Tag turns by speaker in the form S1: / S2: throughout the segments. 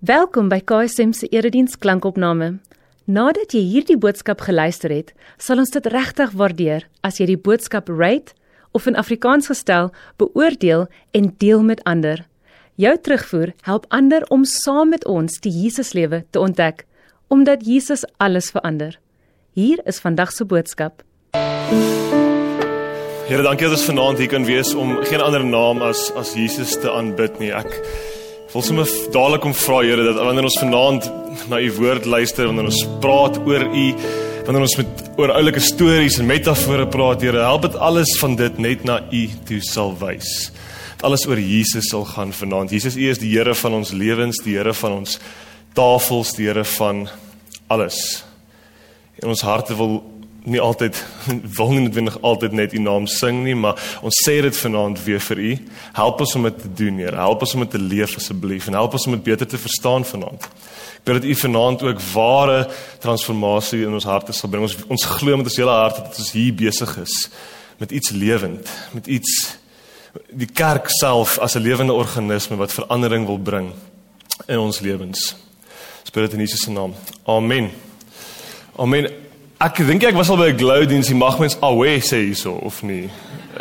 S1: Welkom by KSM se erediens klankopname. Nadat jy hierdie boodskap geluister het, sal ons dit regtig waardeer as jy die boodskap rate of in Afrikaans gestel beoordeel en deel met ander. Jou terugvoer help ander om saam met ons die Jesuslewe te ontdek, omdat Jesus alles verander. Hier is vandag se boodskap.
S2: Here, dankie dat ons vanaand hier kan wees om geen ander naam as as Jesus te aanbid nie. Ek wil sommer dadelik om vra Here dat wanneer ons vanaand na u woord luister, wanneer ons praat oor u, wanneer ons met oor oulike stories en metafore praat, Here, help dit alles van dit net na u toe sal wys. Alles oor Jesus sal gaan vanaand. Jesus, u is die Here van ons lewens, die Here van ons tafels, die Here van alles. En ons harte wil nie altyd wil nie noodwendig altyd net u naam sing nie, maar ons sê dit vanaand weer vir u. Help ons om dit te doen, Here. Help ons om dit te leef asseblief en help ons om dit beter te verstaan vanaand. Ek bid dat u vanaand ook ware transformasie in ons harte sal bring. Ons ons glo met ons hele hart dat ons hier besig is met iets lewend, met iets die kerk self as 'n lewende organisme wat verandering wil bring in ons lewens. Ons bid dit in Jesus se naam. Amen. Amen. Ek dink ek was al by 'n glow diens, jy mag mens awe sê hierso of nie.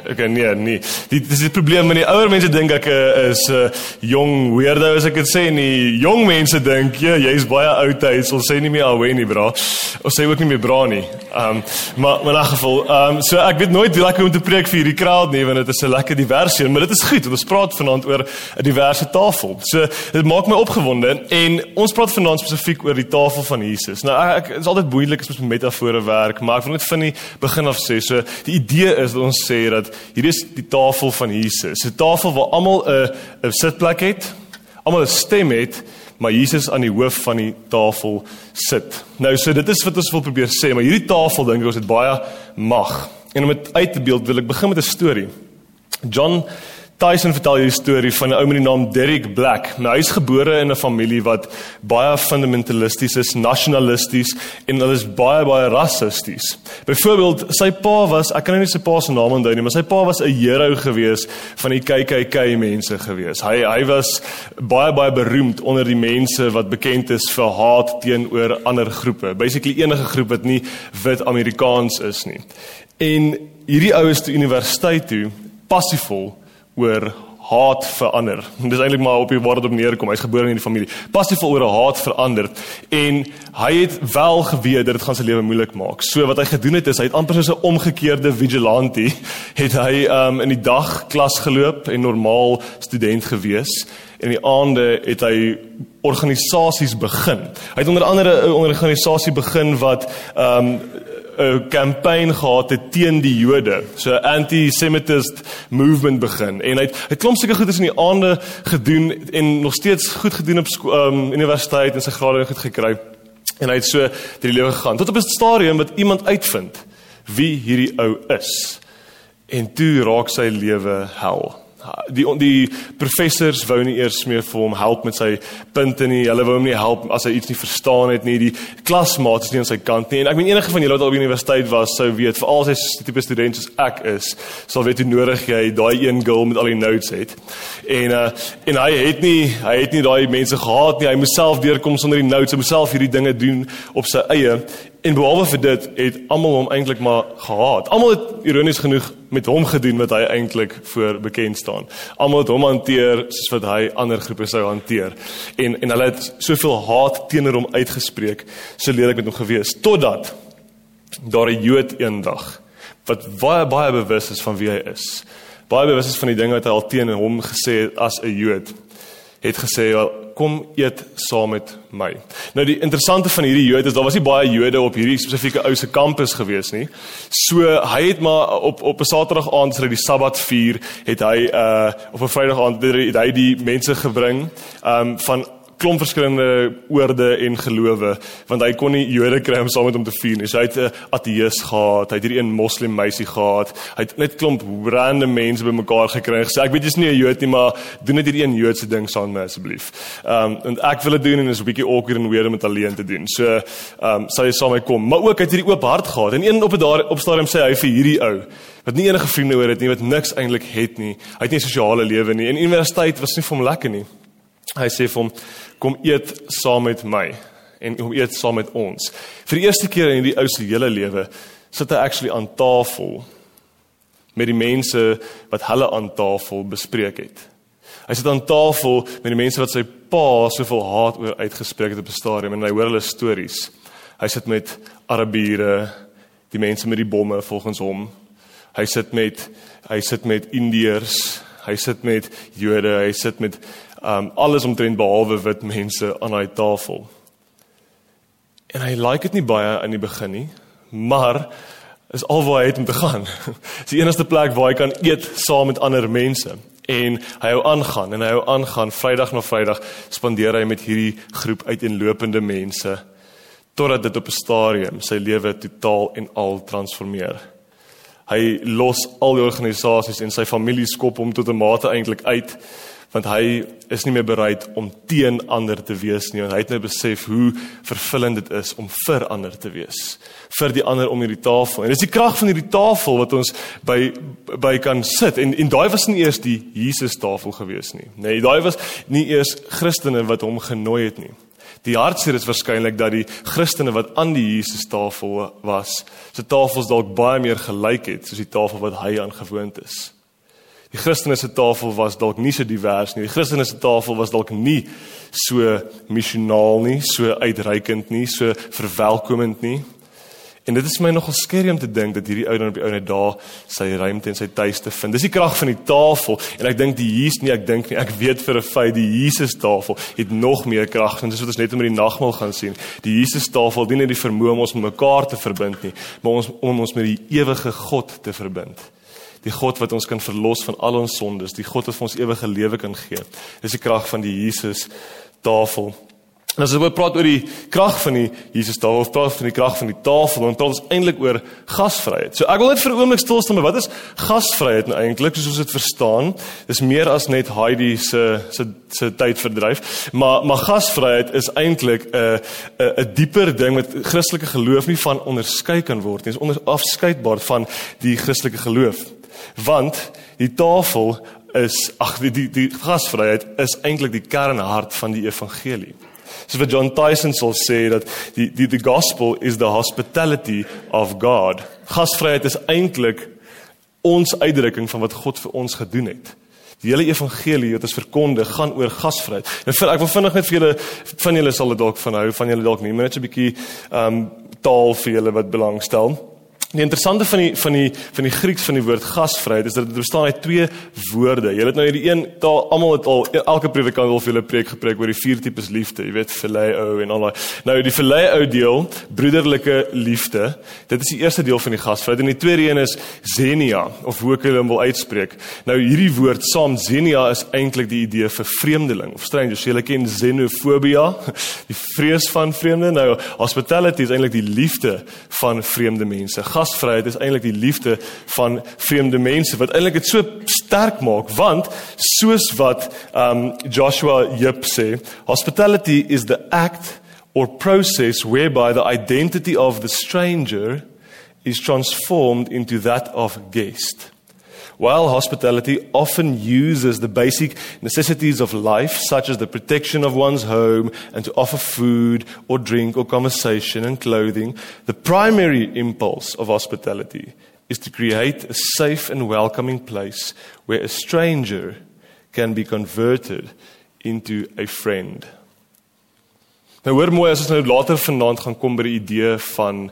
S2: Ek nee nee. Dit dis die probleem met die ouer mense dink ek uh, is 'n uh, jong weirdo as ek dit sê nie. Jong mense dink jy ja, jy's baie oud hy sal sê nie meer awe nie bra. Of sê ook nie meer bra nie. Um, maar maar in geval ehm um, so ek weet nooit wie lekker om te preek vir hierdie crowd nie want dit is 'n lekker diversie, maar dit is goed want ons praat vanaand oor 'n diverse tafel. So dit maak my opgewonde en ons praat vanaand spesifiek oor die tafel van Jesus. Nou ek, ek is altyd moeilik as met metafore werk, maar ek wil net van die begin af sê. So die idee is dat ons sê dat hier is die tafel van Jesus. 'n Tafel waar almal 'n 'n sitplek het, almal 'n stem het, maar Jesus aan die hoof van die tafel sit. Nou so dit is wat ons wil probeer sê, maar hierdie tafel dink ek ons het baie mag. En om dit uit te beeld wil ek begin met 'n storie. John Tyson vertel hierdie storie van 'n ou met die naam Derek Black. Nou hy's gebore in 'n familie wat baie fundamentalisties is, nasionalisties en hulle is baie baie rassisties. Byvoorbeeld, sy pa was, ek kan nou nie sy pa se naam onthou nie, maar sy pa was 'n hero gewees van die KKK mense gewees. Hy hy was baie baie beroemd onder die mense wat bekend is vir haat teenoor ander groepe. Basically enige groep wat nie wit Amerikaans is nie. En hierdie ou is toe universiteit toe passiefvol oor haat verander. Dit is eintlik maar op die woord op neerkom. Hy's gebore in hierdie familie. Passief oor 'n haat verander en hy het wel geweet dat dit gaan sy lewe moeilik maak. So wat hy gedoen het is hy het amper so 'n omgekeerde vigilante het hy um, in die dag klas geloop en normaal student gewees en in die aande het hy organisasies begin. Hy het onder andere 'n organisasie begin wat ehm um, 'n kampanje gehad het teen die Jode. So anti-Semitist movement begin en hy het 'n klomp sulke goedes in die aande gedoen en nog steeds goed gedoen op um, universiteit en sy grade goed gekry. En hy het so deur die lewe gegaan tot op 'n stadium wat iemand uitvind wie hierdie ou is. En toe raak sy lewe hel die die professors wou nie eers meer vir hom help met sy punte nie. Hulle wou hom nie help as hy iets nie verstaan het nie. Die klasmaat is nie aan sy kant nie. En ek meen enige van julle wat al by universiteit was, sou weet vir al sy tipe studente soos ek is, sal weet hoe nodig jy daai een girl met al die notes het. En uh en hy het nie hy het nie daai mense gehad nie. Hy moes self deurkom sonder die notes, hy moes self hierdie dinge doen op sy eie. En behalwe vir dit het almal hom eintlik maar gehaat. Almal het ironies genoeg met hom gedoen wat hy eintlik voor bekend staan. Almal het hom hanteer soos wat hy ander groepe sou hanteer. En en hulle het soveel haat teenoor hom uitgespreek, so lelik met hom gewees totdat daar 'n Jood eendag wat baie baie bewus is van wie hy is. Baie bewus is van die dinge wat hy al teen hom gesê het as 'n Jood het gesê kom eet saam met my. Nou die interessante van hierdie Jode is daar was nie baie Jode op hierdie spesifieke ou se kampus gewees nie. So hy het maar op op 'n Saterdag aand as hulle die Sabbat vier, het hy uh op 'n Vrydag aand het hy die mense gebring um van klomp verskillende oorde en gelowe want hy kon nie Jode kry om saam met hom te vier nie. So hy het 'n ateïs gehad, hy het hierdie een moslim meisie gehad. Hy het net klomp random mense bymekaar gekry. Sê ek weet jy's nie 'n Jood nie, maar doen net hierdie een Joodse ding saam met asseblief. Ehm um, en ek wil dit doen en is 'n bietjie awkward en weird om dit alleen te doen. So ehm um, sal jy saam met my kom. Maar ook hy het hierdie oop hart gehad. En een op 'n daar op stadium sê hy vir hierdie ou wat nie enige vriende oor het nie, wat niks eintlik het nie. Hy het nie sosiale lewe nie. En universiteit was nie vir hom lekker nie. Hy sê vir hom kom eet saam met my en kom eet saam met ons. Vir die eerste keer in hierdie ou se hele lewe sit hy actually aan tafel met die mense wat hulle aan tafel bespreek het. Hy sit aan tafel met die mense wat sy pa soveel haat oor uitgespreek het op 'n stadium en hy hoor hulle stories. Hy sit met Arabiere, die mense met die bomme volgens hom. Hy sit met hy sit met Indiërs, hy sit met Jode, hy sit met um alles omtrent behalwe wit mense aan daai tafel. En hy like dit nie baie in die begin nie, maar is alwaar hy het om te gaan. Dis die enigste plek waar hy kan eet saam met ander mense en hy hou aangaan en hy hou aangaan Vrydag na Vrydag spandeer hy met hierdie groep uiteenlopende mense totdat dit op 'n stadium sy lewe totaal en al transformeer. Hy los al die organisasies en sy familie skop hom tot 'n mate eintlik uit want hy is nie meer bereid om teen ander te wees nie. En hy het nou besef hoe vervullend dit is om vir ander te wees. Vir die ander om hierdie tafel. En dis die krag van hierdie tafel wat ons by by kan sit. En en daai was nie eers die Jesus tafel gewees nie. Nee daai was nie eers Christene wat hom genooi het nie. Die hartseer is waarskynlik dat die Christene wat aan die Jesus tafel was, se tafels dalk baie meer gelyk het soos die tafel wat hy aan gewoond is. Die Christene se tafel was dalk nie so divers nie. Die Christene se tafel was dalk nie so missionaal nie, so uitreikend nie, so verwelkomend nie. En dit is my nogal skerry om te dink dat hierdie ou dan op die ou net daar sy ruimte en sy tuiste vind. Dis die krag van die tafel en ek dink die Jesus nie, ek dink nie, ek weet vir 'n feit die Jesus tafel het nog meer krag en dis wat ons net met die nagmaal gaan sien. Die Jesus tafel dien nie die vermoë om ons met mekaar te verbind nie, maar ons om ons met die ewige God te verbind. Die God wat ons kan verlos van al ons sondes, die God wat vir ons ewige lewe kan gee. Dis die krag van die Jesus tafel. En as ons praat oor die krag van die Jesus tafel, of praat van die krag van die tafel, dan praat ons eintlik oor gasvryheid. So ek wil net vir 'n oomblik stil staan met wat is gasvryheid nou eintlik, soos ons dit verstaan? Dis meer as net Heidi se se se tyd verdryf, maar maar gasvryheid is eintlik 'n 'n 'n dieper ding met Christelike geloof nie van onderskei kan word nie. Dit is onafskeidbaar van die Christelike geloof. Want die tafel is ag die die, die gasvryheid is eintlik die kernhart van die evangelie. So vir John Tyson sal sê dat die die the gospel is the hospitality of God. Gasvryheid is eintlik ons uitdrukking van wat God vir ons gedoen het. Die hele evangelie wat ons verkondig gaan oor gasvryheid. En vir, ek wil vinnig net vir julle van julle sal dit dalk van hou, van julle dalk nie, maar net so 'n bietjie ehm um, taal vir julle wat belangstel. Die interessante van die van die van die Grieks van die woord gasvryheid is dat dit bestaan uit twee woorde. Jy het nou hierdie een taal almal het al elke predikant wil vir hulle preek gepreek oor die vier tipes liefde, jy weet phileo en al daai. Nou die phileo deel, broederlike liefde. Dit is die eerste deel van die gasvryheid en die tweede een is xenia of hoe ek hom wil uitspreek. Nou hierdie woord saam xenia is eintlik die idee vir vreemdeling of strangers. Jy ken xenofobia, die vrees van vreemde. Nou hospitality is eintlik die liefde van vreemde mense gasvryheid is eintlik die liefde van vreemde mense wat eintlik dit so sterk maak want soos wat um Joshua Jep sê hospitality is the act or process whereby the identity of the stranger is transformed into that of guest While hospitality often uses the basic necessities of life, such as the protection of one's home and to offer food or drink or conversation and clothing, the primary impulse of hospitality is to create a safe and welcoming place where a stranger can be converted into a friend. Nou hoor mooi as ons nou later vanaand gaan kom by die idee van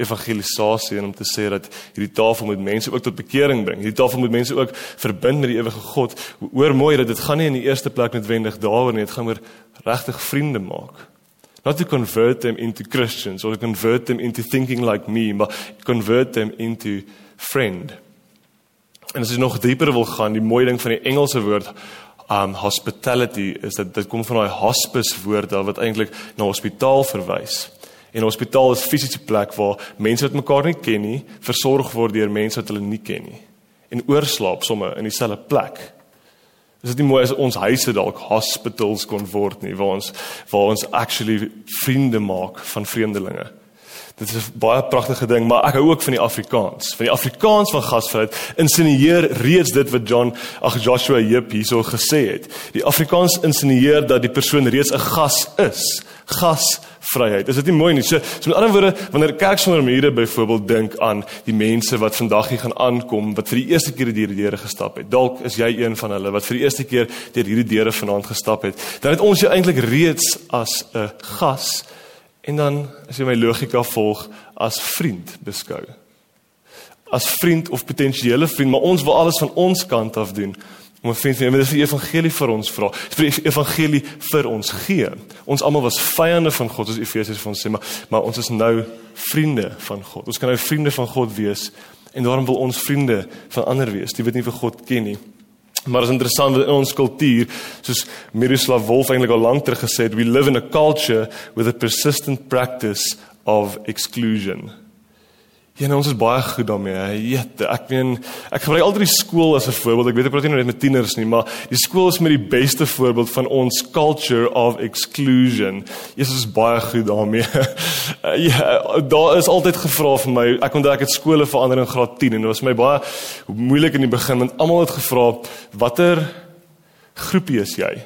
S2: evangelisasie en om te sê dat hierdie tafel moet mense ook tot bekering bring. Hierdie tafel moet mense ook verbind met die ewige God. Hoor mooi dat dit gaan nie in die eerste plek noodwendig daaroor nie, dit gaan oor regtig vriende maak. Not to convert them into Christians or to convert them into thinking like me, but convert them into friend. En as jy nog dieper wil gaan, die mooi ding van die Engelse woord um hospitality is dat dit kom van daai hospice woord wat eintlik na hospitaal verwys. En 'n hospitaal is 'n fisiese plek waar mense wat mekaar nie ken nie, versorg word deur mense wat hulle nie ken nie. En oorslaap somme in dieselfde plek. Is dit nie mooi as ons huise dalk hospitals kon word nie waar ons waar ons actually vriende maak van vreemdelinge. Dit is 'n baie pragtige ding, maar ek hou ook van die Afrikaans. Van die Afrikaans van gasvryheid insinieer reeds dit wat John ag Joshua Jep hierso gesê het. Die Afrikaans insinieer dat die persoon reeds 'n gas is. Gasvryheid. Is dit nie mooi nie? So, so met ander woorde, wanneer kerk sonder mure byvoorbeeld dink aan die mense wat vandag hier gaan aankom wat vir die eerste keer deur die deure gestap het. Dalk is jy een van hulle wat vir die eerste keer deur hierdie deure vanaand gestap het. Dan het ons jou eintlik reeds as 'n gas En dan as jy my logika volg as vriend beskou. As vriend of potensiële vriend, maar ons wil alles van ons kant af doen om 'n vriend te hê. Dit is die evangelie vir ons vra. Dit is die evangelie vir ons gee. Ons almal was vyande van God, soos Efesiërs vir ons sê, maar maar ons is nou vriende van God. Ons kan nou vriende van God wees en daarom wil ons vriende van ander wees, die wat nie vir God ken nie. Maar is interessant dat in ons kultuur, soos Miroslav Volf eintlik al lank terug gesê het, we live in a culture with a persistent practice of exclusion. Ja, ons is baie goed daarmee. Jette, ek meen ek gebruik altyd die skool as 'n voorbeeld. Ek weet ek praat nie net met tieners nie, maar die skool is met die beste voorbeeld van ons culture of exclusion. Jesus is baie goed daarmee. ja, daar is altyd gevra vir my. Ek onthou ek het skole verander in graad 10 en dit was my baie moeilik in die begin want almal het gevra watter groepie is jy?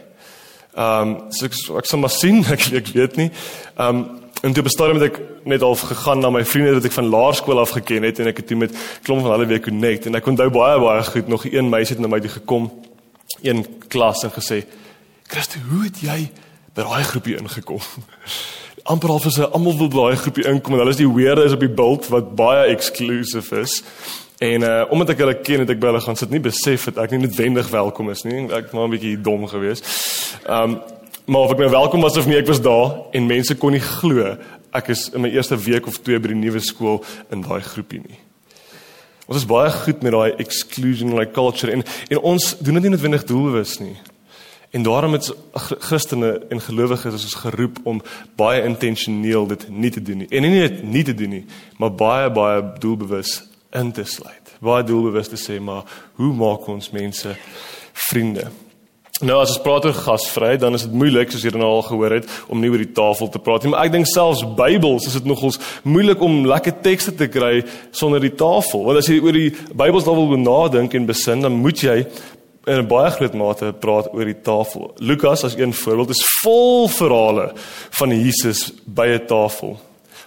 S2: Ehm um, so ek ek sal maar sien, ek ek weet nie. Ehm um, En toe bestaan met ek net al gegaan na my vriende wat ek van laerskool af geken het en ek het toe met klomp van hulle weer connect. En ek onthou baie baie goed nog een meisie het na my toe gekom een klas en gesê Christo hoe het jy by daai groepie ingekom? Amper al vir sy almal wil daai groepie inkom en hulle is die weirde is op die bult wat baie exclusive is. En uh, omdat ek hulle ken het ek by hulle gaan sit nie besef het ek nie noodwendig welkom is nie. Ek maar 'n bietjie dom geweest um, Maar of ek nou welkom was of nie, ek was daar en mense kon nie glo ek is in my eerste week of twee by die nuwe skool in daai groepie nie. Ons is baie goed met daai exclusionary culture en en ons doen dit nie noodwendig doelbewus nie. En daarom het Christene en gelowiges is ons geroep om baie intentioneel dit nie te doen nie. En nie net nie te doen nie, maar baie baie doelbewus in te sluit. Baie doelbewus te sê maar hoe maak ons mense vriende? Nou as ons praat oor gasvryheid, dan is dit moeilik soos julle nou al gehoor het om nie oor die tafel te praat nie, maar ek dink selfs Bybels is dit nogals moeilik om lekker tekste te kry sonder die tafel. Want as jy oor die Bybels dan wil nadink en besin, dan moet jy in 'n baie groot mate praat oor die tafel. Lukas as een voorbeeld is vol verhale van Jesus by 'n tafel.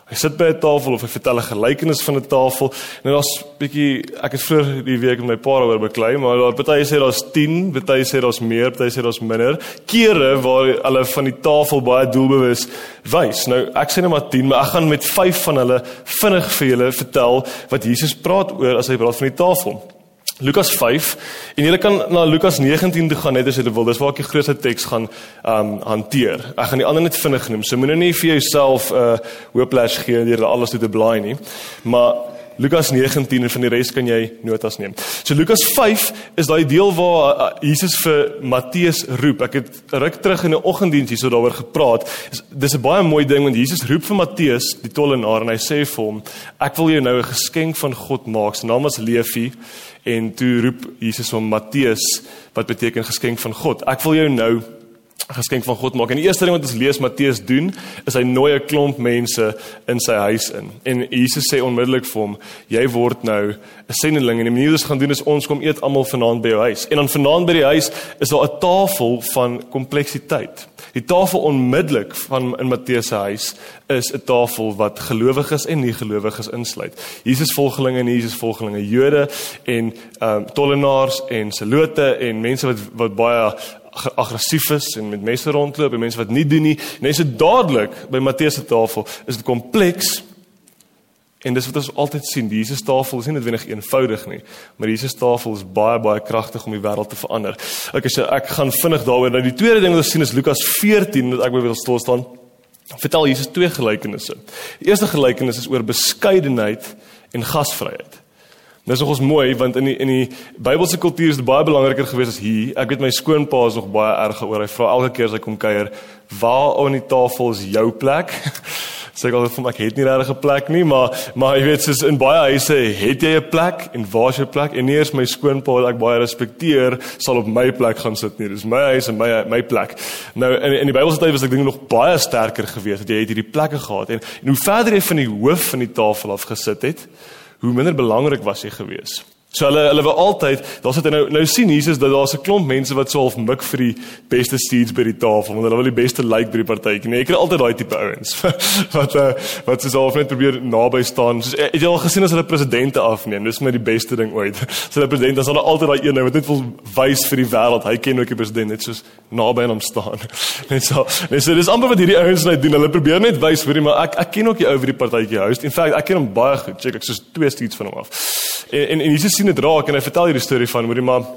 S2: Hy sit by 'n tafel of hy vertel 'n gelykenis van 'n tafel. Nou daar's bietjie ek het vroeër die week met my pa oor beklei, maar daar party sê daar's 10, party sê daar's meer, party sê daar's minder kere waar hulle van die tafel baie doelbewus wys. Nou ek sê net maar 10, maar ek gaan met 5 van hulle vinnig vir julle vertel wat Jesus praat oor as hy praat van die tafel. Lukas 5 en jy kan na Lukas 19 toe gaan net as jy wil. Dis waar ek die grootste teks gaan um hanteer. Ek gaan die ander net vinnig noem. So moenie nie vir jouself 'n uh, hooplash gee deur alles te blaai nie. Maar Lukas 19 en van die res kan jy notas neem. So Lukas 5 is daai deel waar uh, Jesus vir Matteus roep. Ek het ruk terug in 'n oggenddiens hierso daaroor gepraat. Dis 'n baie mooi ding want Jesus roep vir Matteus, die tollenaar en hy sê vir hom, ek wil jou nou 'n geskenk van God maak. Sy naam is Levi en toe roep Jesus hom Matteus wat beteken geskenk van God. Ek wil jou nou geskenk van God maak. En die eerste ding wat ons lees Matteus doen, is hy nooi 'n klomp mense in sy huis in. En Jesus sê onmiddellik vir hom, jy word nou 'n sendeling en die manier wat ons gaan doen is ons kom eet almal vanaand by jou huis. En dan vanaand by die huis is daar 'n tafel van kompleksiteit. Die tafel onmiddellik van in Matteus se huis is 'n tafel wat gelowiges en nie gelowiges insluit. Jesus volgelinge en Jesus volgelinge Jode en ehm um, tollenaars en selote en mense wat wat baie aggressief is en met mense rondloop en mense wat nie doen nie. Mense dadelik by Matteus se tafel is dit kompleks. En dis wat ons altyd sien, die Jesus tafel is nie noodwendig eenvoudig nie, maar Jesus tafel is baie baie kragtig om die wêreld te verander. Ek sê ek gaan vinnig daaroor. Nou die tweede ding wat ons sien is Lukas 14 wat ek wil stil staan. Vertel Jesus twee gelykenisse. Die eerste gelykenis is oor beskeidenheid en gasvryheid. Dis nogals mooi want in die in die Bybelse kultuur is dit baie belangriker gewees as hier. Ek weet my skoonpa is nog baie erg oor. Hy vra elke keer as hy kom kuier, "Waar op die tafel is jou plek?" sê ek altyd vir my ek het nie regtig 'n plek nie, maar maar jy weet soos in baie huise het jy 'n plek en waar is jou plek? En nie eers my skoonpa wat ek baie respekteer sal op my plek gaan sit nie. Dis my huis en my my plek. Nou in in die Bybelse tyd was ek dink nog baie sterker geweest dat jy het hierdie plekke gehad en en hoe verder jy van die hoof van die tafel af gesit het, hoe minder belangrik was jy geweest. So hulle hulle wil altyd, daar's dit nou nou sien Jesus dat daar's 'n klomp mense wat so half mik vir die beste seats by die tafel want hulle wil die beste lyk like by die partytjie. Nee, ek kry altyd daai tipe ouens wat uh, wat soos half net probeer naby staan. Soos het jy al gesien as hulle presidente afneem? Dis my die beste ding ooit. So hulle president, dan is hulle altyd daai een wat net wil wys vir die wêreld. Hy ken ook die president net soos naby aan hom staan. Net so. Net so dis amper wat hierdie ouens net doen. Hulle probeer net wys vir hom, maar ek ek ken ook die ou vir die partytjie host. In feite, ek ken hom baie goed. Check ek soos twee seats van hom af. En en, en Jesus sien dit raak en hy vertel hierdie storie van hoorie maar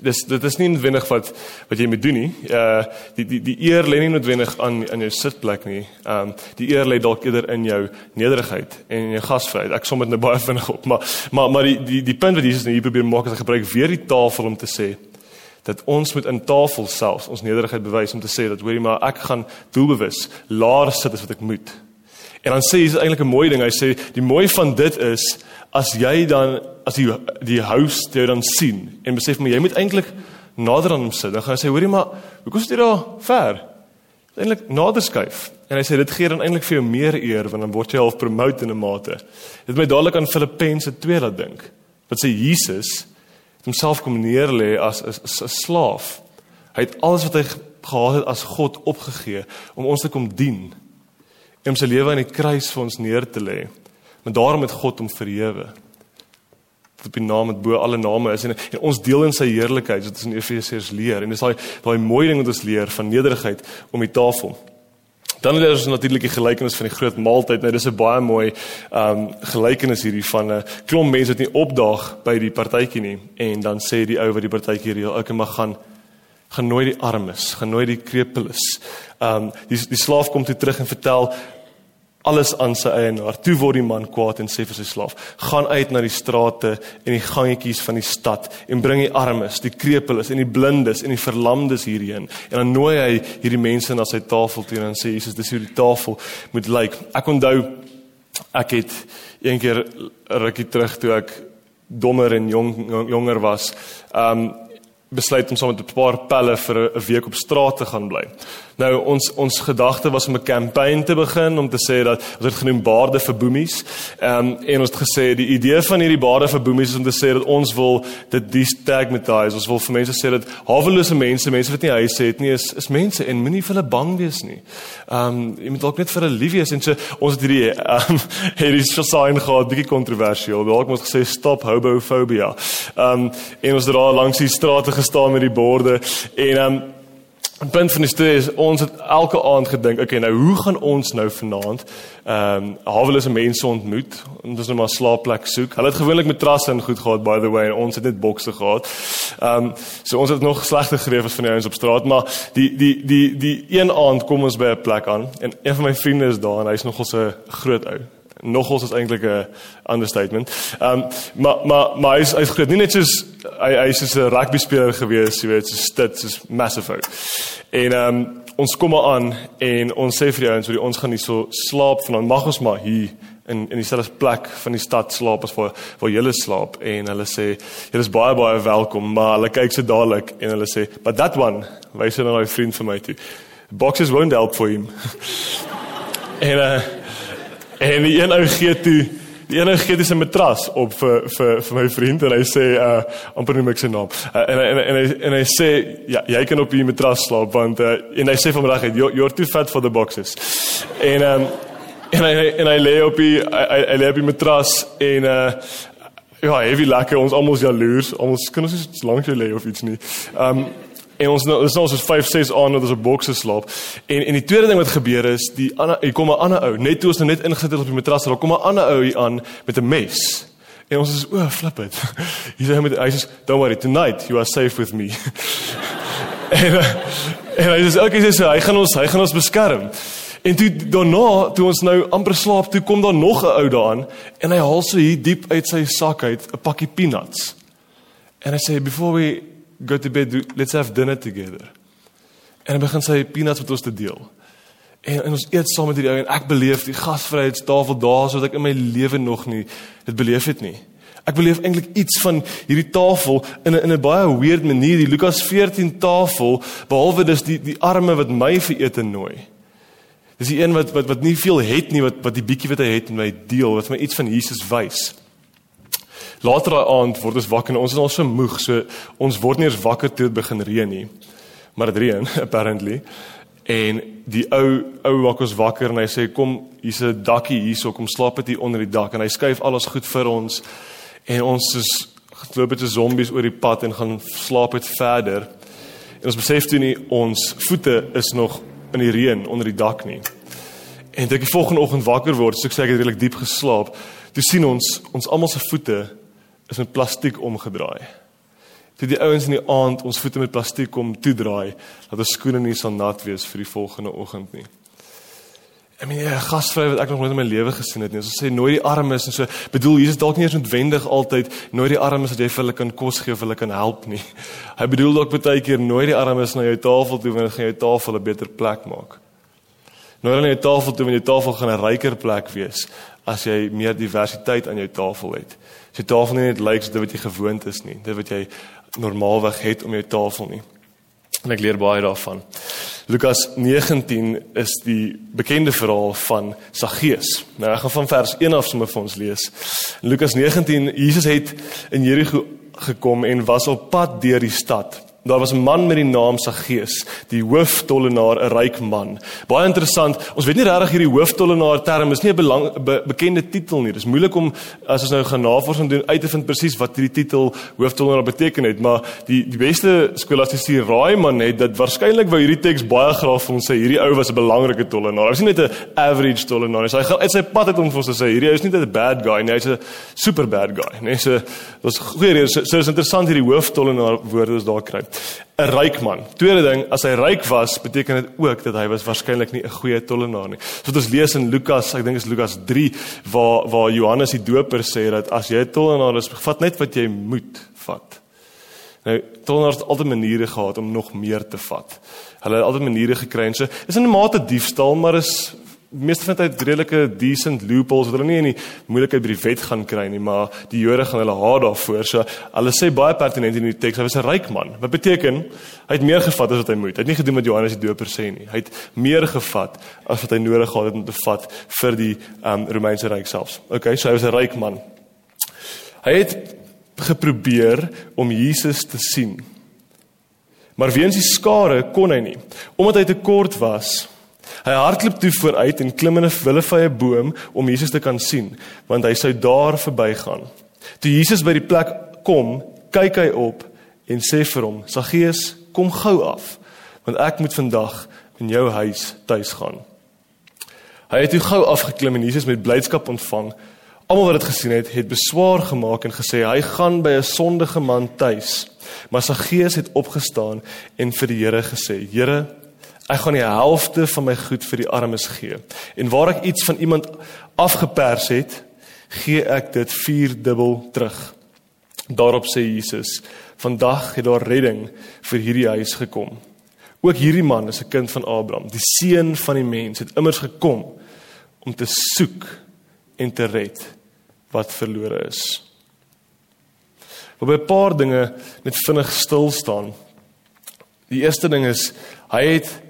S2: dis dit is nie noodwendig wat wat jy moet doen nie. Uh die die die eer lê nie noodwendig aan aan jou sitplek nie. Um die eer lê dalk eerder in jou nederigheid en in jou gasvryheid. Ek som dit nou baie vinnig op, maar maar maar die die die punt wat Jesus nou hier probeer maak is hy gebruik weer die tafel om te sê dat ons moet in tafel selfs ons nederigheid bewys om te sê dat hoorie maar ek gaan doelbewus laer sit as wat ek moet. En dan sê hy is eintlik 'n mooi ding. Hy sê die mooi van dit is as jy dan as die die host jou dan sien en besef maar jy moet eintlik nader aan hom sit. Dan gaan hy sê hoorie maar hoekom sit jy daar ver? Eintlik nader skuif. En hy sê dit gee dan eintlik vir jou meer eer want dan word jy half promote in 'n mate. Dit my dadelik aan Filippense 2 laat dink. Wat sê Jesus het homself kom neerlê as 'n slaaf. Hy het alles wat hy gehad het as God opgegee om ons te kom dien. Om sy lewe aan die kruis vir ons neer te lê. Maar daarom het God hom verhewe. Wat op die naam met bo alle name is en, en ons deel in sy heerlikheid wat ons in Efesiërs leer en dis daai daai mooi ding wat ons leer van nederigheid om die tafel. Dan leer ons natuurlik die gelykenis van die groot maaltyd. Nou dis 'n baie mooi ehm um, gelykenis hierdie van 'n klomp mense wat nie opdaag by die partytjie nie en dan sê die ou wat die partytjie reël, ek mag gaan genooi die armes, genooi die krepeles. Ehm um, die die slaaf kom toe terug en vertel alles aan sy eienaar. Toe word die man kwaad en sê vir sy slaaf: "Gaan uit na die strate en die gangetjies van die stad en bring die armes, die krepeles en die blindes en die verlamdes hierheen." En dan nooi hy hierdie mense na sy tafel toe en sê Jesus, dis hoe die tafel moet lyk. Ek onthou ek het een keer rukkie terug toe ek dommer en jong jonger was, um besluit om saam met 'n paar pelle vir 'n week op straat te gaan bly. Nou ons ons gedagte was om 'n kampanje te begin om te sê dat ons het genoem baarde vir boemies. Ehm um, en ons het gesê die idee van hierdie baarde vir boemies is om te sê dat ons wil dit destigmatize. Ons wil vir mense sê dat hawelose mense, mense wat nie huise het nie, is is mense en moenie vir hulle bang wees nie. Ehm um, jy moet dalk net vir hulle lief wees en so ons het hierdie ehm um, hierdie sign gehad, bietjie kontroversieel. Dalk moet gesê stop homofobia. Ehm um, en ons het daar langs die strate gestaan met die borde en ehm um, Die punt van die storie is ons het elke aand gedink, okay, nou hoe gaan ons nou vanaand ehm um, hawelose mense ontmoet? Ons het nou maar slaapplek soek. Hulle het gewoonlik matrasse en goed gehad by the way en ons het net bokse gehad. Ehm um, so ons het nog slegter gereef as van die ouens op straat, maar die die die die een aand kom ons by 'n plek aan en een van my vriende is daar en hy's nogal so 'n groot ou nogals is eintlik 'n understatement. Ehm um, maar maar maar hy's hy's groot. Nie net soos hy hy's so 'n rugby speler gewees, jy weet, so stit, so massive. En ehm um, ons kom aan en ons sê vir die ouens, ons gaan nie so slaap vanaand. Mag ons maar hier in in dieselfde plek van die stad slaap as waar waar julle slaap en hulle sê julle is baie baie welkom, maar hulle kyk so dadelik en hulle sê, "But that one, wys hy nou 'n vriend vir my toe. Boxes won't help for him." en uh En die een ou gee toe, die een ou gee dis 'n matras op vir vir vir my vriend en hy sê uh amper noem ek sy naam. Uh, en, en en hy en hy sê ja, jy kan op die matras slaap want uh, en hy sê vanmiddag het you're too fat for the boxes. En um en hy en hy lê op die hy, hy lê op die matras en uh ja, heavy lekker ons almal jaloers. Ons kan ons net lank jy lê of iets nie. Um En ons nou is nou soos 5 6 aan dat ons op bokse slaap. En en die tweede ding wat gebeur is, die ander hier kom 'n ander ou, net toe ons nou net ingesit het op die matras, daar kom 'n ander ou hier aan met 'n mes. En ons is o, flip it. Hy sê met hy sê don't worry tonight you are safe with me. en uh, en hy sê okay, sê hy gaan ons hy gaan ons beskerm. En toe daarna, toe ons nou amper slaap, toe kom daar nog 'n ou daaraan en hy haal so hier diep uit sy sak uit 'n pakkie peanuts. En hy sê before we go to bed, let's have dinner together. En hy begin sy peanuts met ons te deel. En, en ons eet saam met hierdie ou en ek beleef die gasvryheidstafel daar soos ek in my lewe nog nie dit beleef het nie. Ek beleef eintlik iets van hierdie tafel in 'n in 'n baie weird manier, die Lukas 14 tafel, behalwe dis die die arme wat my vir ete nooi. Dis die een wat wat wat nie veel het nie, wat wat die bietjie wat hy het met my deel, wat my iets van Jesus wys. Later daai aand word ons wakker en ons is al so moeg, so ons word nie eens wakker toe dit begin reën nie. Maar dit reën apparently. En die ou ou maak ons wakker en hy sê kom, hier's 'n dakkie hierso, kom slaap dit hier onder die dak en hy skuif alles goed vir ons en ons is geloop het 'n zombies oor die pad en gaan slaap het verder. En ons besef toe nie ons voete is nog in die reën onder die dak nie. En toe ek die volgende oggend wakker word, so ek sê ek het redelik diep geslaap, toe sien ons ons almal se voete is met plastiek omgedraai. Toe die ouens in die aand ons voete met plastiek kom toedraai, dat ons skoene nie sal nat wees vir die volgende oggend nie. Ek meen 'n gasvry wat ek nog nooit in my lewe gesien het nie. Ons sê nooit die armes en so. Bedoel Jesus dalk nie eens noodwendig altyd nooit die armes dat jy vir hulle kan kos gee of hulle kan help nie. Hy bedoel dalk baie keer nooit die armes na jou tafel toe wanneer gaan jou tafel 'n beter plek maak. Nooit aan jou tafel toe wanneer jou tafel gaan 'n ryker plek wees as jy meer diversiteit aan jou tafel het. As jou tafel nie net lyk soos dit wat jy gewoond is nie, dit wat jy normaalweg het om jou tafel nie. En ek leer baie daarvan. Lukas 19 is die bekende verhaal van Saggeus. Nou ek gaan van vers 1 af sommer vir ons lees. Lukas 19, Jesus het in Jerigo gekom en was op pad deur die stad. Daar was 'n man met die naam Saggeus, die hooftollenaar, 'n ryk man. Baie interessant. Ons weet nie regtig hierdie hooftollenaar term is nie 'n be, bekende titel nie. Dis moeilik om as ons nou gaan navorsing doen uit te vind presies wat hierdie titel hooftollenaar beteken het, maar die die beste skolastiese Raaiman het dit waarskynlik wou hierdie teks baie graag vir ons sê hierdie ou was 'n belangrike tollenaar. Hy was nie net 'n average tollenaar nie. Hy gaan uit sy pad het om vir ons te sê hierdie ou is nie net 'n bad guy nie, hy's 'n super bad guy, nee. So dis goeie rede. So, so is interessant hierdie hooftollenaar woorde ons daar kry. 'n ryk man. Tweede ding, as hy ryk was, beteken dit ook dat hy was waarskynlik nie 'n goeie tollenaar nie. So wat ons lees in Lukas, ek dink is Lukas 3 waar waar Johannes die Doper sê dat as jy 'n tollenaar is, vat net wat jy moet vat. Nou, tollenaars het altyd maniere gehad om nog meer te vat. Hulle het altyd maniere gekry en so. Is in 'n mate diefstal, maar is meeste van tyd redelike decent loopholes wat hulle nie in die moeilikheid by die wet gaan kry nie, maar die Jode gaan hulle haat daarvoor. So hulle sê baie pertinent in die teks, hy was 'n ryk man. Wat beteken hy het meer gevat as wat hy moet. Hy het nie gedoen wat Johannes die Doper sê nie. Hy het meer gevat as wat hy nodig gehad het om te vat vir die um, Romeinse ryk selfs. Okay, so hy was 'n ryk man. Hy het geprobeer om Jesus te sien. Maar weens die skare kon hy nie, omdat hy te kort was. Hy hardloop toe vooruit en klim in 'n willevye boom om Jesus te kan sien, want hy sou daar verbygaan. Toe Jesus by die plek kom, kyk hy op en sê vir hom: "Saggeus, kom gou af, want ek moet vandag in jou huis tuis gaan." Hy het toe gou afgeklim en Jesus met blydskap ontvang. Almal wat dit gesien het, het beswaar gemaak en gesê hy gaan by 'n sondige man tuis. Maar Saggeus het opgestaan en vir die Here gesê: "Here, Ek gaan die helfte van my goed vir die armes gee. En waar ek iets van iemand afgepers het, gee ek dit vierdubbel terug. Daarop sê Jesus: "Vandag het daar redding vir hierdie huis gekom. Ook hierdie man is 'n kind van Abraham, die seun van die mens, het immers gekom om te soek en te red wat verlore is." Op 'n paar dinge net vinnig stil staan. Die eerste ding is hy het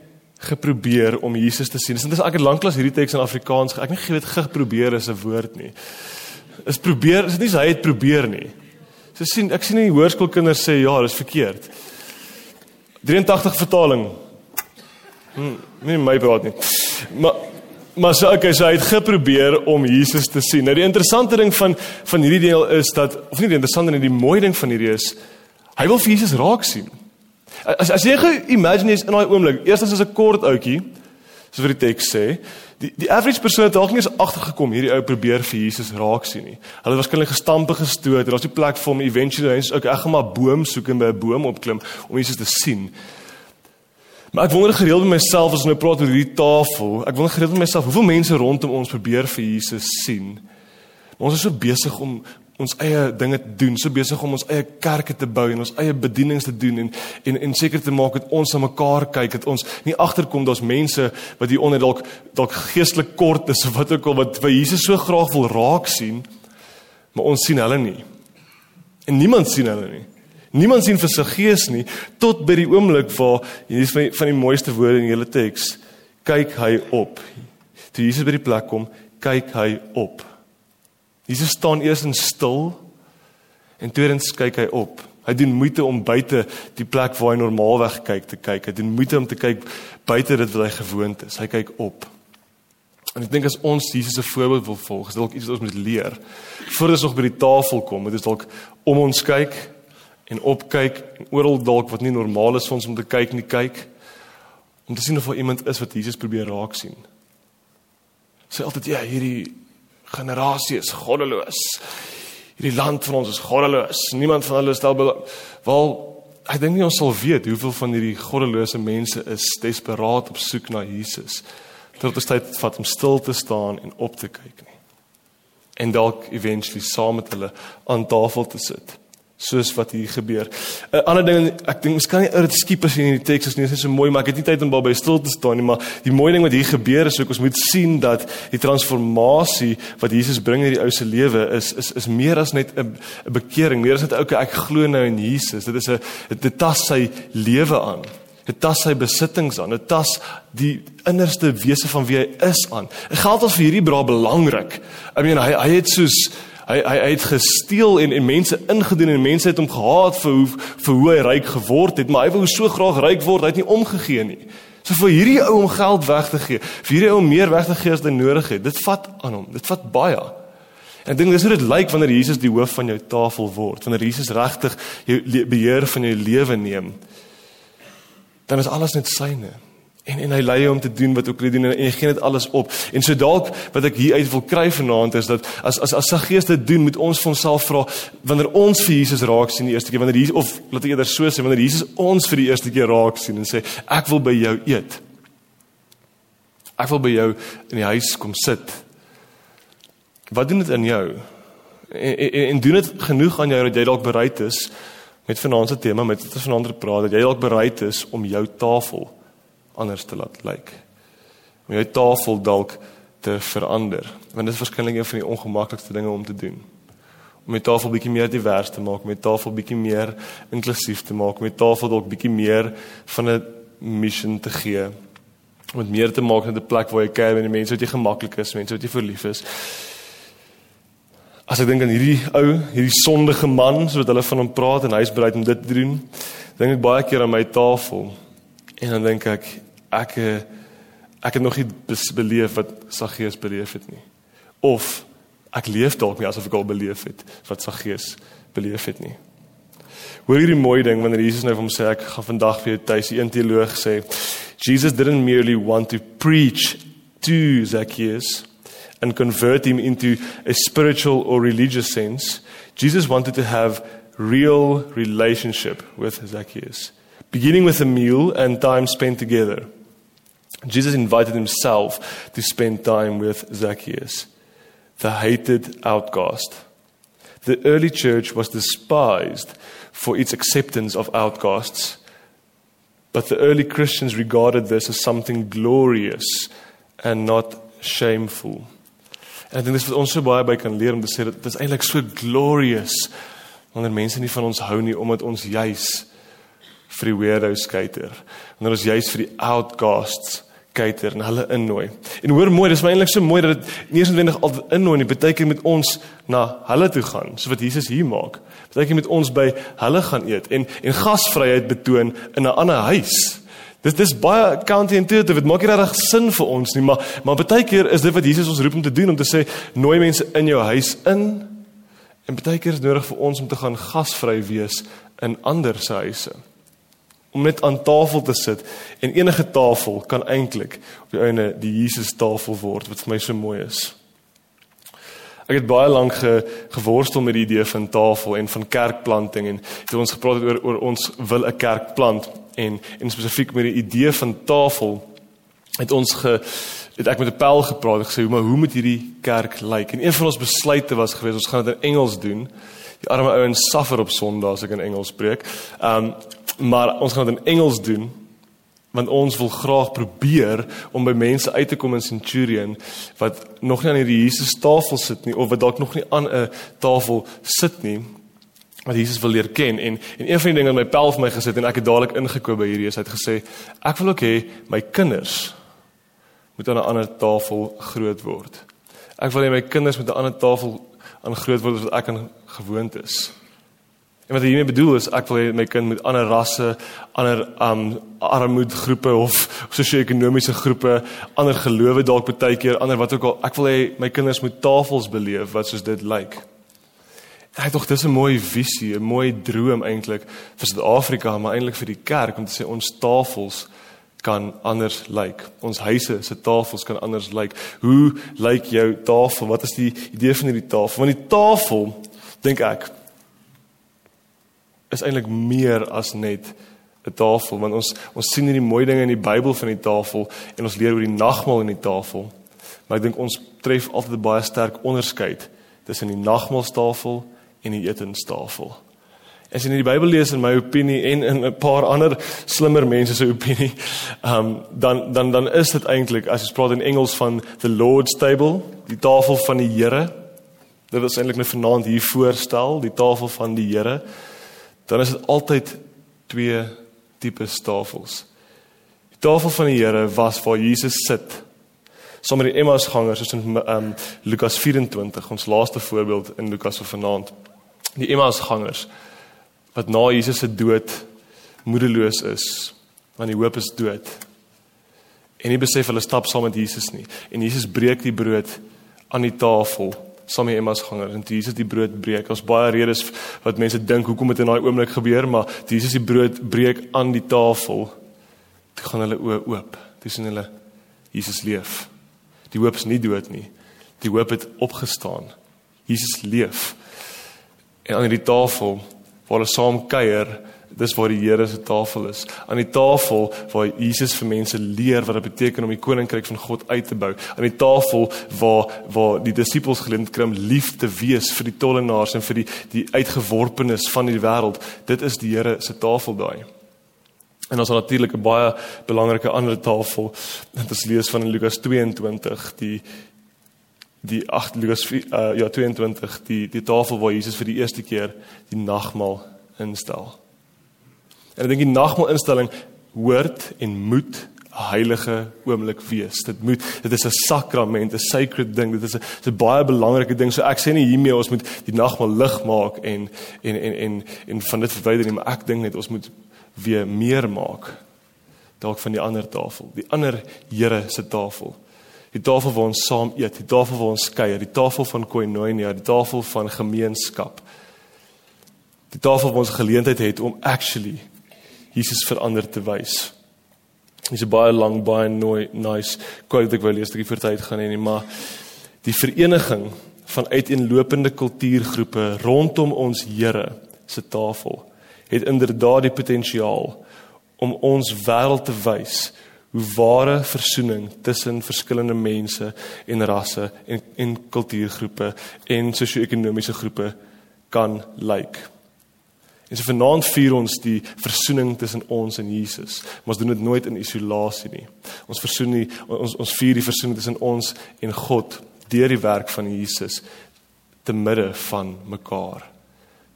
S2: geprobeer om Jesus te sien. Dis ek het lanklaas hierdie teks in Afrikaans. Ek het nie geweet geprobeer is 'n woord nie. Is probeer, is dit nie hy het probeer nie. So sien, ek sien nie hoërskoolkinders sê ja, dis verkeerd. 83 vertaling. Hm, nie my praat nie. Maar maar so okay, so hy het geprobeer om Jesus te sien. Nou die interessante ding van van hierdie deel is dat of nie die interessante ding, die mooi ding van hierdie is hy wil vir Jesus raak sien. As as jy imagine is in daai oomblik, eerstens is 'n kort ouetjie, soos wat die teks sê, die die average persoon het dalk nie eens agtergekom hierdie ou probeer vir Jesus raak sien nie. Hulle het waarskynlik gestampe gestoot, daar's nie plek vir hom eventually eens ook ek gaan maar boom soek en by 'n boom opklim om Jesus te sien. Maar ek wonder gereeld met myself as ons nou praat oor hierdie tafel, ek wonder gereeld met myself, hoeveel mense rondom ons probeer vir Jesus sien. Maar ons is so besig om ons eie dinge te doen, so besig om ons eie kerke te bou en ons eie bedienings te doen en en en seker te maak dat ons aan mekaar kyk, dat ons nie agterkom daar's mense wat hier onder dalk dalk geestelik kort is of wat ook al wat by Jesus so graag wil raak sien, maar ons sien hulle nie. En niemand sien hulle nie. Niemand sien vir sy gees nie tot by die oomblik waar hier is van die, van die mooiste woorde in die hele teks. Kyk hy op. Toe Jesus by die plek kom, kyk hy op. Jesus staan eers in stil en tweedens kyk hy op. Hy doen moeite om buite die plek waar hy normaalweg kyk te kyk. Hy doen moeite om te kyk buite dit wat hy gewoond is. Hy kyk op. En ek dink as ons Jesus se voorbeeld wil volg, is dalk iets wat ons moet leer. Voordat ons nog by die tafel kom, moet ons dalk om ons kyk en opkyk en oral dalk wat nie normaal is vir ons om te kyk nie kyk om te sien of daar iemand is wat Jesus probeer raak sien. Sê altyd ja, hierdie generasie is goddeloos. Hierdie land van ons is goddeloos. Niemand van hulle stel wel ek dink nie ons sal weet hoeveel van hierdie goddelose mense is desperaat op soek na Jesus tot dit tyd vat om stil te staan en op te kyk nie. En dalk eventually saam met hulle aan tafel te sit soos wat hier gebeur. 'n uh, Ander ding ek dink mens kan nie uit skiep as in die teks is nie, dit is so mooi, maar ek het nie tyd om daarby stil te staan nie, maar die mooi ding wat hier gebeur is ook ons moet sien dat die transformasie wat Jesus bring in die ou se lewe is is is meer as net 'n 'n bekering, meer as net okay, ek glo nou in Jesus. Dit is 'n dit tas sy lewe aan. Dit tas sy besittings aan. Dit tas die innerste wese van wie hy is aan. Dit geld as vir hierdie bra belangrik. I mean hy hy het soos hy hy, hy het gesteel en en mense ingedoen en mense het hom gehaat vir hoe vir hoe hy ryk geword het, maar hy wou so graag ryk word, hy het nie omgegee nie. So vir hierdie ou om geld weg te gee, vir hierdie ou om meer weg te gee as hy nodig het. Dit vat aan hom. Dit vat baie. En ek dink dis hoe dit lyk wanneer Jesus die hoof van jou tafel word, wanneer Jesus regtig jou beheer van jou lewe neem dan is alles net syne. En en hy lei hom te doen wat ook hy doen en hy gee net alles op. En so dalk wat ek hier uit wil kry vanaand is dat as as as sy gees dit doen, moet ons vir onsself vra wanneer ons vir Jesus raak sien die eerste keer wanneer hier of laat ek eerder so sê wanneer Jesus ons vir die eerste keer raak sien en sê ek wil by jou eet. Ek wil by jou in die huis kom sit. Wat doen dit in jou? En, en, en doen dit genoeg aan jou dat jy dalk bereid is met vanaand se tema met wat ons vanaand praat dat jy dalk bereid is om jou tafel anders te laat lyk. Om jou tafel dalk te verander. Want dit is verskillik een van die ongemaklikste dinge om te doen. Om jou tafel bietjie meer divers te maak, om jou tafel bietjie meer inklusief te maak, om jou tafel dalk bietjie meer van 'n mission te gee. Om meer te maak net 'n plek waar jy kuier met die mense wat jy gemaklik is, mense wat jy verlief is. As ek dink aan hierdie ou, hierdie sondige man, soos wat hulle van hom praat en hy's bereid om dit te doen, dink ek baie keer aan my tafel. En dan dink ek ek eh, ek het nog nie beleef wat Saggeus beleef het nie. Of ek leef dalk nie asof ek al beleef het wat Saggeus beleef het nie. Hoor hierdie mooi ding wanneer Jesus nou vir hom sê ek gaan vandag vir jou tuis, een teoloog sê Jesus didn't merely want to preach to Zacchaeus and convert him into a spiritual or religious sense, Jesus wanted to have real relationship with Zacchaeus, beginning with a meal and time spent together. Jesus invited himself to spend time with Zacchaeus, the hated outcast. The early church was despised for its acceptance of outcasts, but the early Christians regarded this as something glorious and not shameful. En ek dink dis wat ons so baie by kan leer om te sê dat dit is eintlik so glorious wanneer mense nie van ons hou nie omdat ons juis vir die weirdos skater. Wanneer ons juis vir die outcasts skater en hulle innooi. En hoor mooi, dis my eintlik so mooi dat dit nie eens noodwendig altyd innooi nie, baie keer met ons na hulle toe gaan, so wat Jesus hier maak. Baie keer met ons by hulle gaan eet en en gasvryheid betoon in 'n ander huis. Dit dis baie counterintuitive. Dit maak nie regtig sin vir ons nie, maar maar baie keer is dit wat Jesus ons roep om te doen om te sê nooi mense in jou huis in. En baie keer is nodig vir ons om te gaan gasvry wees in ander se huise. Om net aan tafel te sit en enige tafel kan eintlik op die einde die Jesus tafel word wat vir my so mooi is. Ek het baie lank ge, geworstel met die idee van tafel en van kerkplanting en het ons gepraat het oor oor ons wil 'n kerk plant en en spesifiek met die idee van tafel het ons ge het ek met 'n pel gepraat en gesê, "Maar hoe moet hierdie kerk lyk?" En een van ons besluite was geweest ons gaan dit in Engels doen. Die arme ouens suffer op Sondae as ek in Engels preek. Ehm um, maar ons gaan dit in Engels doen want ons wil graag probeer om by mense uit te kom in Centurion wat nog nie aan hierdie Jesus tafel sit nie of wat dalk nog nie aan 'n tafel sit nie wat Jesus wil leer ken en en een van die dinge wat my pel vir my gesit en ek het dadelik ingekoop by hierdie is hy het gesê ek wil ook hê my kinders moet aan 'n ander tafel groot word. Ek wil hê my kinders moet aan 'n ander tafel aan groot word as wat ek aan gewoond is. En wat hiermee bedoel is ek wil hê my kind moet ander rasse, ander um armoedgroepe of sosio-ekonomiese groepe, ander gelowe dalk baie keer, ander wat ook al. Ek wil hê my kinders moet tafels beleef wat soos dit lyk. En ek dink dis 'n mooi visie, 'n mooi droom eintlik vir Suid-Afrika, maar eintlik vir die kerk om te sê ons tafels kan anders lyk. Ons huise se tafels kan anders lyk. Hoe lyk jou tafel? Wat is die idee van hierdie tafel? Want die tafel dink ek is eintlik meer as net 'n tafel want ons ons sien hierdie mooi dinge in die Bybel van die tafel en ons leer oor die nagmaal in die tafel. Maar ek dink ons tref altyd 'n baie sterk onderskeid tussen die nagmaaltafel en die etenstafel. As jy in die Bybel lees in my opinie en in 'n paar ander slimmer mense se opinie, um, dan dan dan is dit eintlik as jy praat in Engels van the Lord's table, die tafel van die Here. Dit is eintlik net vanaand hier voorstel, die tafel van die Here dan is dit altyd twee tipe tafels. Die tafel van die Here was waar Jesus sit. Sommige die Emmausgangers soos in um, Lukas 24, ons laaste voorbeeld in Lukas van vanaand. Die Emmausgangers wat na Jesus se dood moedeloos is, want die hoop is dood. En nie besef hulle stap saam met Jesus nie. En Jesus breek die brood aan die tafel saam met Emma's ganger en Jesus die brood breek. Ons baie redes wat mense dink hoekom dit in daai oomblik gebeur, maar Jesus die brood breek aan die tafel. Toe gaan hulle oë oop. Toe sien hulle Jesus leef. Die hoop is nie dood nie. Die hoop het opgestaan. Jesus leef. En aan die tafel waar hulle saam kuier, dis waar die Here se tafel is. Aan die tafel waar Jesus vir mense leer wat dit beteken om die koninkryk van God uit te bou. Aan die tafel waar waar die disippels geleer kry om lief te wees vir die tollenaars en vir die die uitgeworpenes van die wêreld. Dit is die Here se tafel daai. En ons het natuurlik 'n baie belangrike ander tafel. Dit is lees van Lukas 22 die die 8 Lukas 4, uh, ja 22 die die tafel waar Jesus vir die eerste keer die nagmaal instel. En ek dink die nagmaalinstelling hoort en moet 'n heilige oomblik wees. Dit moet dit is 'n sakrament, 'n sacred ding. Dit is 'n 'n baie belangrike ding. So ek sê nie hiermee ons moet die nagmaal lig maak en en en en en van dit verwyder nie, maar ek dink net ons moet weer meer maak dalk van die ander tafel, die ander Here se tafel. Die tafel waar ons saam eet, die tafel waar ons kuier, die tafel van koinonia, die tafel van gemeenskap. Die tafel waar ons geleentheid het om actually Jesus verander te wys. Dis 'n baie lang baie nooi nice quote wat ek wou lees, ek het tyd gaan hê nie, maar die vereniging van uiteenlopende kultuurgroepe rondom ons Here se tafel het inderdaad die potensiaal om ons wêreld te wys hoe ware versoening tussen verskillende mense en rasse en en kultuurgroepe en sosio-ekonomiese groepe kan lyk. Like. En so vanaand vier ons die versoening tussen ons en Jesus. Maar ons doen dit nooit in isolasie nie. Ons versoen nie ons ons vier die versoening tussen ons en God deur die werk van Jesus te midde van mekaar.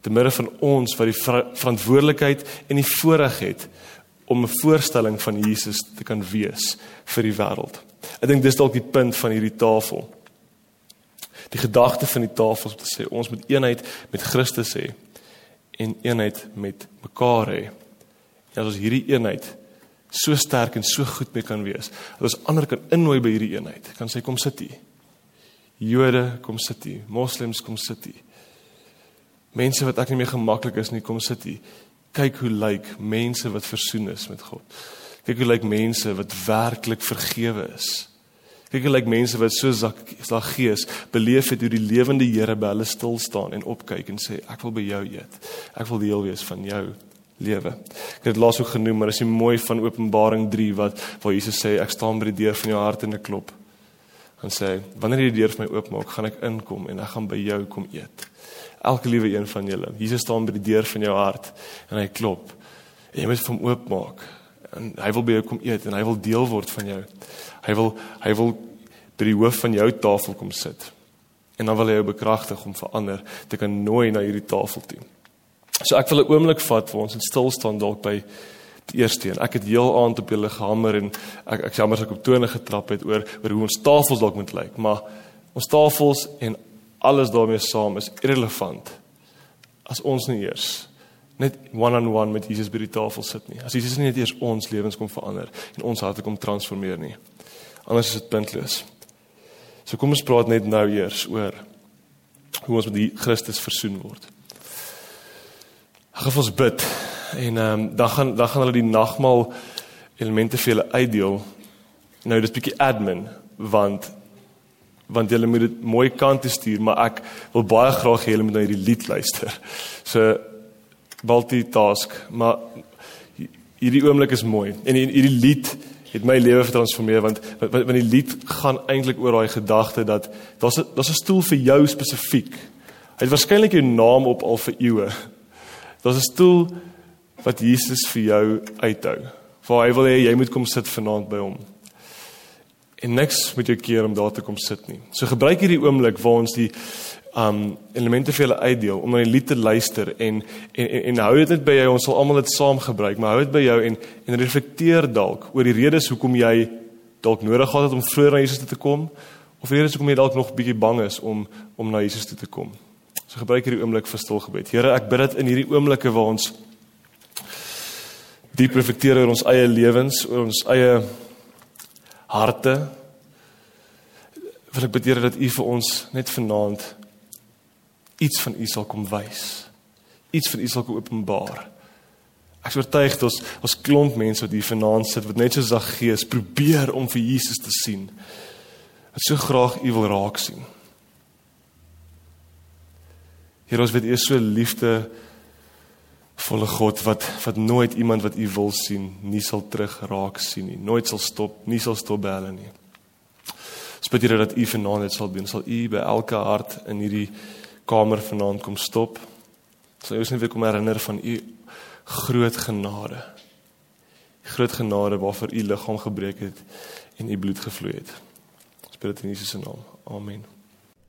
S2: Te midde van ons wat die ver verantwoordelikheid en die voorreg het om 'n voorstelling van Jesus te kan wees vir die wêreld. Ek dink dis dalk die punt van hierdie tafel. Die gedagte van die tafel is om te sê ons moet eenheid met Christus hê en eenheid met mekaar hê. En as ons hierdie eenheid so sterk en so goed mee kan wees, dat ons ander kan innooi by hierdie eenheid. Kan sê kom sit hier. Jode kom sit hier, moslems kom sit hier. Mense wat ek nie meer gemaklik is nie, kom sit hier. Kyk hoe lyk mense wat versoen is met God. Kyk hoe lyk mense wat werklik vergewe is. Kyk hoe lyk mense wat so sag gees beleef het hoe die lewende Here by hulle stil staan en opkyk en sê ek wil by jou eet. Ek wil deel wees van jou lewe. Ek het dit laas ook genoem, maar dit is mooi van Openbaring 3 wat waar Jesus sê ek staan by die deur van jou hart en ek klop. En sê wanneer jy die deur vir my oopmaak, gaan ek inkom en ek gaan by jou kom eet. Elke liewe een van julle. Jesus staan by die deur van jou hart en hy klop. En jy moet vir hom oopmaak. En hy wil by jou kom eet en hy wil deel word van jou. Hy wil hy wil by die hoof van jou tafel kom sit. En dan wil hy jou bekragtig om verander te kan nooi na hierdie tafel toe. So ek wil 'n oomblik vat waar ons in stil staan dalk by die eerste een. Ek het heel aand op julle gehamer en ek ek jammer as ek op tone getrap het oor oor hoe ons tafels dalk moet lyk, maar ons tafels en alles daarmee saam is irrelevant as ons nie eers net one-on-one -on -one met Jesus by die tafel sit nie. As Jesus nie net eers ons lewens kom verander en ons harte kom transformeer nie. Anders is dit puntloos. So kom ons praat net nou eers oor hoe ons met die Christus versoen word. Ek gaan ons bid en ehm um, dan gaan dan gaan hulle die nagmaal elemente vir julle uitdeel. Nou dis bietjie admin want want julle moet dit mooi kant toe stuur, maar ek wil baie graag hê julle moet na hierdie lied luister. So multitask, maar hierdie oomblik is mooi en hierdie lied het my lewe getransformeer want want die lied gaan eintlik oor daai gedagte dat daar's daar's 'n stoel vir jou spesifiek. Hy het waarskynlik jou naam op al vir eeue. Daar's 'n stoel wat Jesus vir jou uithou. Waar hy wil hê jy moet kom sit vanaand by hom. En niks moet jou keer om daar te kom sit nie. So gebruik hierdie oomblik waar ons die um elemente vir julle uitdeel om na die lied te luister en en en, en hou dit net by jou ons sal almal dit saam gebruik maar hou dit by jou en en reflekteer dalk oor die redes hoekom jy dalk nodig gehad het om vroeër na Jesus toe te kom of redes hoekom jy dalk nog bietjie bang is om om na Jesus toe te kom. So gebruik hierdie oomblik vir stil gebed. Here, ek bid dit in hierdie oomblikke waar ons diep reflekteer oor ons eie lewens, oor ons eie harte. Wil ek bid Here dat U vir ons net vanaand iets van U sal kom wys. Iets van U sal kom openbaar. Ek is oortuig dat ons ons klomp mense wat hier vanaand sit wat net so sag gees probeer om vir Jesus te sien. Wat so graag U wil raak sien. Here ons weet U is so liefde volle God wat wat nooit iemand wat U wil sien nie sal terug raak sien nie. Nooit sal stop, nie sal stop bel nie. Spesifiek dat U vanaand dit sal doen, sal U by elke hart in hierdie kamer vanaand kom stop. Sal ons net weer kom herinner van u groot genade. Groot genade waarvoor u liggaam gebreek het en u bloed gevloei het. Ons bid dit in Jesus se naam. Amen.